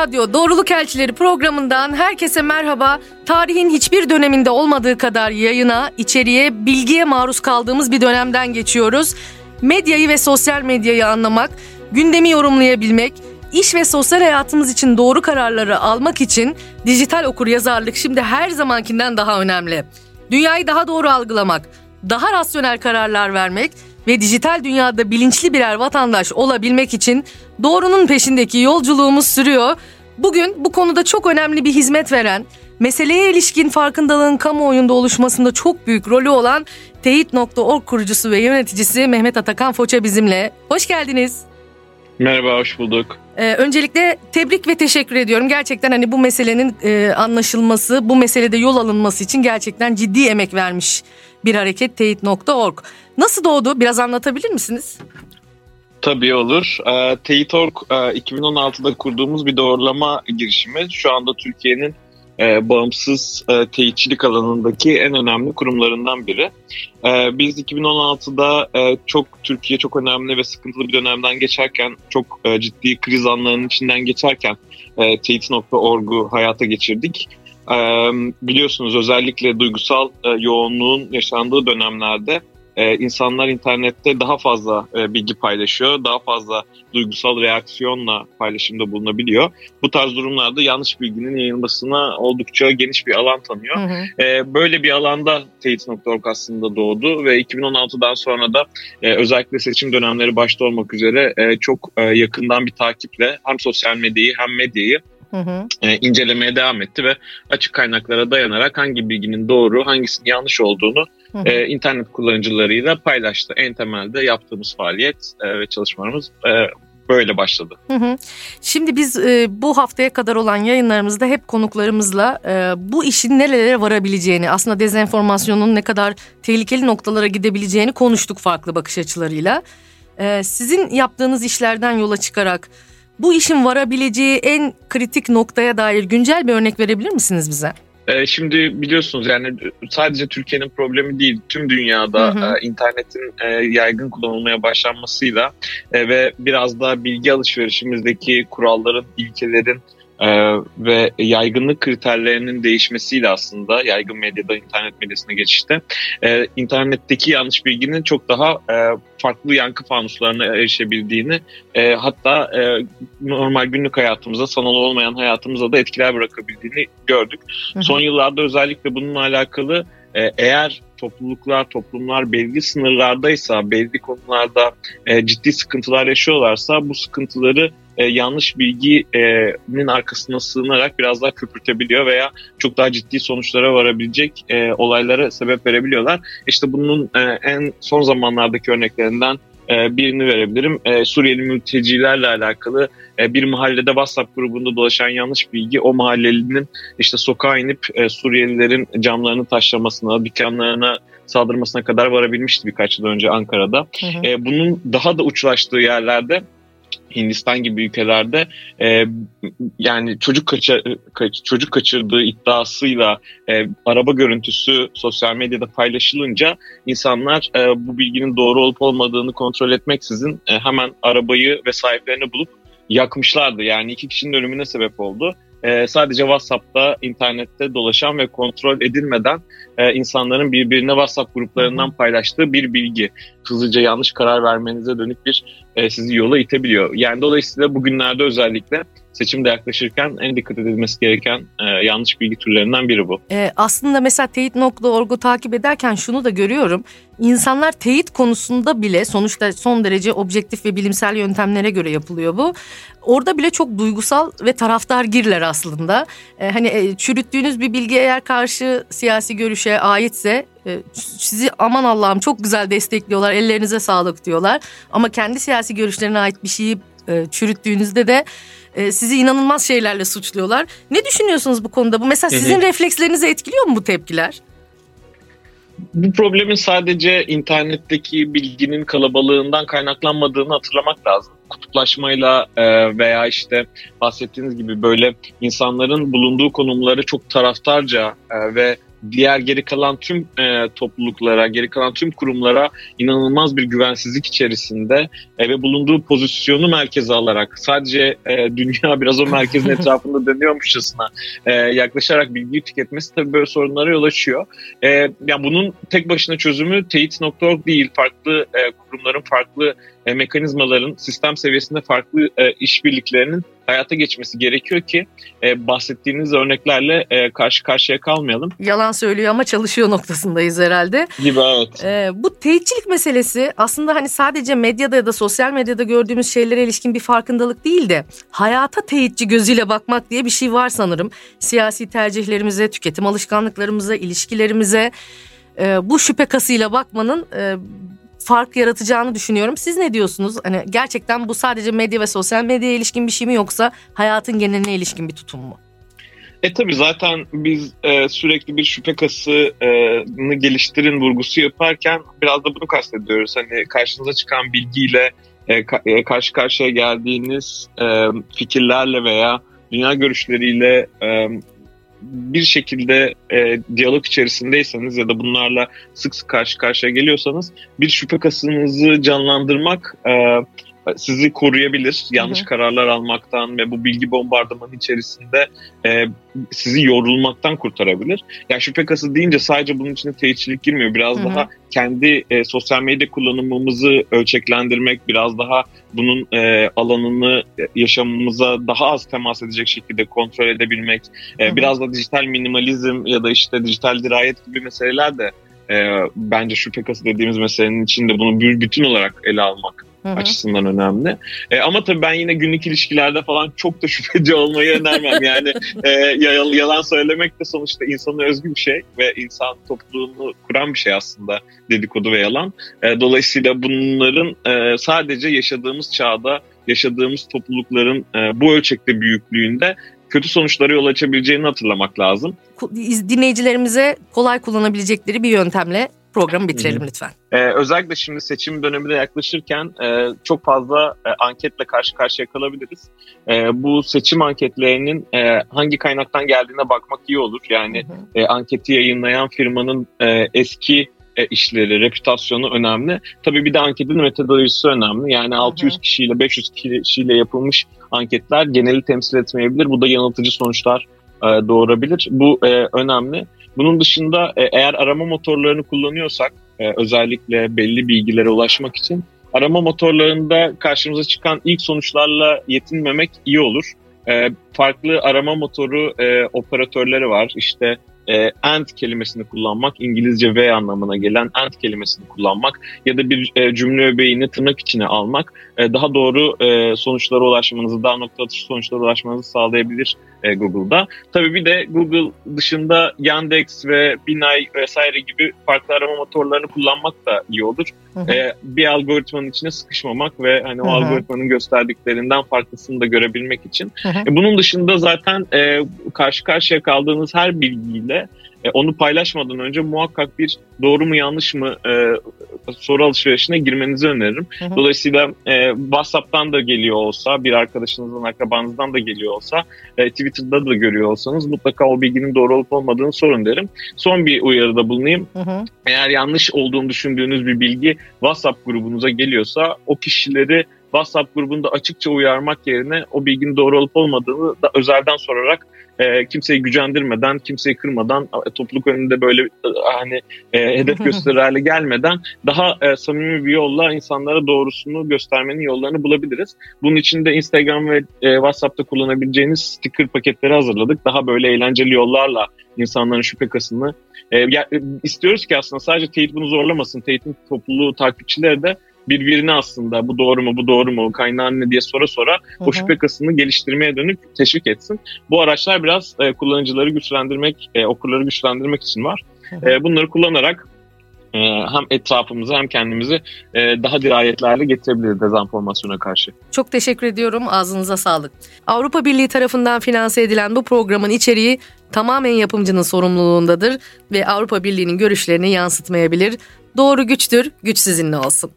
Radyo Doğruluk Elçileri programından herkese merhaba. Tarihin hiçbir döneminde olmadığı kadar yayına, içeriye, bilgiye maruz kaldığımız bir dönemden geçiyoruz. Medyayı ve sosyal medyayı anlamak, gündemi yorumlayabilmek, iş ve sosyal hayatımız için doğru kararları almak için dijital okur yazarlık şimdi her zamankinden daha önemli. Dünyayı daha doğru algılamak, daha rasyonel kararlar vermek ve dijital dünyada bilinçli birer vatandaş olabilmek için doğrunun peşindeki yolculuğumuz sürüyor. Bugün bu konuda çok önemli bir hizmet veren, meseleye ilişkin farkındalığın kamuoyunda oluşmasında çok büyük rolü olan Teyit.org kurucusu ve yöneticisi Mehmet Atakan Foça bizimle. Hoş geldiniz. Merhaba, hoş bulduk. Ee, öncelikle tebrik ve teşekkür ediyorum. Gerçekten hani bu meselenin e, anlaşılması, bu meselede yol alınması için gerçekten ciddi emek vermiş bir hareket teyit.org. Nasıl doğdu? Biraz anlatabilir misiniz? Tabii olur. E, Teyit.org e, 2016'da kurduğumuz bir doğrulama girişimi. Şu anda Türkiye'nin e, bağımsız e, teyitçilik alanındaki en önemli kurumlarından biri. E, biz 2016'da e, çok Türkiye çok önemli ve sıkıntılı bir dönemden geçerken, çok ciddi kriz anlarının içinden geçerken e, teyit.org'u hayata geçirdik. Biliyorsunuz özellikle duygusal yoğunluğun yaşandığı dönemlerde e, insanlar internette daha fazla e, bilgi paylaşıyor, daha fazla duygusal reaksiyonla paylaşımda bulunabiliyor. Bu tarz durumlarda yanlış bilginin yayılmasına oldukça geniş bir alan tanıyor. Hı hı. E, böyle bir alanda teyit.org aslında doğdu ve 2016'dan sonra da e, özellikle seçim dönemleri başta olmak üzere e, çok e, yakından bir takiple hem sosyal medyayı hem medyayı Hı hı. E, incelemeye devam etti ve açık kaynaklara dayanarak hangi bilginin doğru, hangisinin yanlış olduğunu e, internet kullanıcılarıyla paylaştı. En temelde yaptığımız faaliyet e, ve çalışmalarımız e, böyle başladı. Hı hı. Şimdi biz e, bu haftaya kadar olan yayınlarımızda hep konuklarımızla e, bu işin nerelere varabileceğini, aslında dezenformasyonun ne kadar tehlikeli noktalara gidebileceğini konuştuk farklı bakış açılarıyla. E, sizin yaptığınız işlerden yola çıkarak bu işin varabileceği en kritik noktaya dair güncel bir örnek verebilir misiniz bize? Ee, şimdi biliyorsunuz yani sadece Türkiye'nin problemi değil tüm dünyada hı hı. E, internetin e, yaygın kullanılmaya başlanmasıyla e, ve biraz da bilgi alışverişimizdeki kuralların, ilkelerin ee, ve yaygınlık kriterlerinin değişmesiyle aslında yaygın medyada internet medyasına geçişte e, internetteki yanlış bilginin çok daha e, farklı yankı fanuslarına erişebildiğini e, hatta e, normal günlük hayatımıza sanal olmayan hayatımıza da etkiler bırakabildiğini gördük. Hı hı. Son yıllarda özellikle bununla alakalı e, eğer topluluklar, toplumlar belli sınırlardaysa, belli konularda e, ciddi sıkıntılar yaşıyorlarsa bu sıkıntıları e, yanlış bilginin arkasına sığınarak biraz daha köpürtebiliyor veya çok daha ciddi sonuçlara varabilecek e, olaylara sebep verebiliyorlar. İşte bunun e, en son zamanlardaki örneklerinden e, birini verebilirim. E, Suriyeli mültecilerle alakalı e, bir mahallede WhatsApp grubunda dolaşan yanlış bilgi o mahallelinin işte sokağa inip Suriyelilerin camlarını taşlamasına, dükkanlarına saldırmasına kadar varabilmişti birkaç yıl önce Ankara'da. Hı hı. Bunun daha da uçlaştığı yerlerde Hindistan gibi ülkelerde e, yani çocuk kaçır, çocuk kaçırdığı iddiasıyla e, araba görüntüsü sosyal medyada paylaşılınca insanlar e, bu bilginin doğru olup olmadığını kontrol etmeksizin e, hemen arabayı ve sahiplerini bulup yakmışlardı. Yani iki kişinin ölümüne sebep oldu. E, sadece WhatsApp'ta, internette dolaşan ve kontrol edilmeden e, insanların birbirine WhatsApp gruplarından paylaştığı bir bilgi. Hızlıca yanlış karar vermenize dönük bir e, sizi yola itebiliyor. Yani dolayısıyla bugünlerde özellikle seçimde yaklaşırken en dikkat edilmesi gereken e, yanlış bilgi türlerinden biri bu. E, aslında mesela teyit.org'u takip ederken şunu da görüyorum. İnsanlar teyit konusunda bile sonuçta son derece objektif ve bilimsel yöntemlere göre yapılıyor bu. Orada bile çok duygusal ve taraftar girler aslında. E, hani e, çürüttüğünüz bir bilgi eğer karşı siyasi görüşe aitse e, sizi aman Allah'ım çok güzel destekliyorlar ellerinize sağlık diyorlar. Ama kendi siyasi görüşlerine ait bir şeyi e, çürüttüğünüzde de e, sizi inanılmaz şeylerle suçluyorlar. Ne düşünüyorsunuz bu konuda? Bu mesela sizin reflekslerinizi etkiliyor mu bu tepkiler? Bu problemin sadece internetteki bilginin kalabalığından kaynaklanmadığını hatırlamak lazım. Kutuplaşmayla e, veya işte bahsettiğiniz gibi böyle insanların bulunduğu konumları çok taraftarca e, ve diğer geri kalan tüm e, topluluklara, geri kalan tüm kurumlara inanılmaz bir güvensizlik içerisinde e, ve bulunduğu pozisyonu merkeze alarak sadece e, dünya biraz o merkezin etrafında dönüyormuşçasına e, yaklaşarak bilgi tüketmesi tabii böyle sorunlara yol açıyor. E, yani bunun tek başına çözümü teyit.org değil, farklı e, kurumların farklı e, mekanizmaların sistem seviyesinde farklı e, işbirliklerinin hayata geçmesi gerekiyor ki e, bahsettiğiniz örneklerle e, karşı karşıya kalmayalım. Yalan söylüyor ama çalışıyor noktasındayız herhalde. Gibi evet. E, bu teyitçilik meselesi aslında hani sadece medyada ya da sosyal medyada gördüğümüz şeylere ilişkin bir farkındalık değil de hayata teyitçi gözüyle bakmak diye bir şey var sanırım. Siyasi tercihlerimize, tüketim alışkanlıklarımıza, ilişkilerimize e, bu şüphe kasıyla bakmanın e, fark yaratacağını düşünüyorum. Siz ne diyorsunuz? Hani gerçekten bu sadece medya ve sosyal medyaya ilişkin bir şey mi yoksa hayatın geneline ilişkin bir tutum mu? E tabi zaten biz e, sürekli bir şüphe kasını geliştirin vurgusu yaparken biraz da bunu kastediyoruz. Hani karşınıza çıkan bilgiyle e, e, karşı karşıya geldiğiniz e, fikirlerle veya dünya görüşleriyle e, bir şekilde e, diyalog içerisindeyseniz ya da bunlarla sık sık karşı karşıya geliyorsanız bir şüphe kasınızı canlandırmak e, sizi koruyabilir. Yanlış hı hı. kararlar almaktan ve bu bilgi bombardımanı içerisinde e, sizi yorulmaktan kurtarabilir. Yani şüphe kası deyince sadece bunun içine teyitçilik girmiyor. Biraz hı hı. daha kendi e, sosyal medya kullanımımızı ölçeklendirmek, biraz daha bunun e, alanını yaşamımıza daha az temas edecek şekilde kontrol edebilmek, e, biraz da dijital minimalizm ya da işte dijital dirayet gibi meseleler de e, bence şüphe kası dediğimiz meselenin içinde bunu bir bütün olarak ele almak Hı-hı. açısından önemli. E, ama tabii ben yine günlük ilişkilerde falan çok da şüpheci olmayı önermem. Yani e, yalan söylemek de sonuçta insana özgü bir şey ve insan topluluğunu kuran bir şey aslında dedikodu ve yalan. E, dolayısıyla bunların e, sadece yaşadığımız çağda yaşadığımız toplulukların e, bu ölçekte büyüklüğünde kötü sonuçlara yol açabileceğini hatırlamak lazım. Dinleyicilerimize kolay kullanabilecekleri bir yöntemle programı bitirelim Hı-hı. lütfen. Ee, özellikle şimdi seçim dönemine yaklaşırken e, çok fazla e, anketle karşı karşıya kalabiliriz. E, bu seçim anketlerinin e, hangi kaynaktan geldiğine bakmak iyi olur. Yani e, anketi yayınlayan firmanın e, eski e, işleri, reputasyonu önemli. Tabii bir de anketin metodolojisi önemli. Yani 600 hı hı. kişiyle 500 kişiyle yapılmış anketler geneli temsil etmeyebilir. Bu da yanıltıcı sonuçlar e, doğurabilir. Bu e, önemli. Bunun dışında e, eğer arama motorlarını kullanıyorsak e, özellikle belli bilgilere ulaşmak için arama motorlarında karşımıza çıkan ilk sonuçlarla yetinmemek iyi olur. E, farklı arama motoru operatörleri var. İşte and kelimesini kullanmak, İngilizce V anlamına gelen and kelimesini kullanmak ya da bir e, cümle öbeğini tırnak içine almak daha doğru sonuçlara ulaşmanızı, daha nokta atışı sonuçlara ulaşmanızı sağlayabilir e, Google'da. Tabii bir de Google dışında Yandex ve Binay vesaire gibi farklı arama motorlarını kullanmak da iyi olur. Hı hı. E, bir algoritmanın içine sıkışmamak ve hani o hı hı. algoritmanın gösterdiklerinden farklısını da görebilmek için. Hı hı. E, bunun dışında zaten e, karşı karşıya kaldığınız her bilgiyle e, onu paylaşmadan önce muhakkak bir doğru mu yanlış mı e, soru alışverişine girmenizi öneririm. Hı hı. Dolayısıyla e, WhatsApp'tan da geliyor olsa, bir arkadaşınızdan, akrabanızdan da geliyor olsa, e, Twitter'da da görüyor olsanız mutlaka o bilginin doğru olup olmadığını sorun derim. Son bir uyarıda bulunayım. Hı hı. Eğer yanlış olduğunu düşündüğünüz bir bilgi WhatsApp grubunuza geliyorsa o kişileri WhatsApp grubunda açıkça uyarmak yerine o bilginin doğru olup olmadığını da özelden sorarak e, kimseyi gücendirmeden, kimseyi kırmadan, e, topluluk önünde böyle e, hani e, hedef gösterir hale gelmeden daha e, samimi bir yolla insanlara doğrusunu göstermenin yollarını bulabiliriz. Bunun için de Instagram ve e, WhatsApp'ta kullanabileceğiniz sticker paketleri hazırladık. Daha böyle eğlenceli yollarla insanların şüphe kasını e, ya, e, istiyoruz ki aslında sadece teyit bunu zorlamasın. Teyit'in topluluğu takipçileri de birbirine aslında bu doğru mu bu doğru mu kaynağı ne diye sonra sonra Hı-hı. o şüphe kasını geliştirmeye dönük teşvik etsin. Bu araçlar biraz e, kullanıcıları güçlendirmek, e, okurları güçlendirmek için var. E, bunları kullanarak e, hem etrafımızı hem kendimizi e, daha dirayetlerle getirebiliriz dezenformasyona karşı. Çok teşekkür ediyorum. Ağzınıza sağlık. Avrupa Birliği tarafından finanse edilen bu programın içeriği tamamen yapımcının sorumluluğundadır ve Avrupa Birliği'nin görüşlerini yansıtmayabilir. Doğru güçtür, güç sizinle olsun.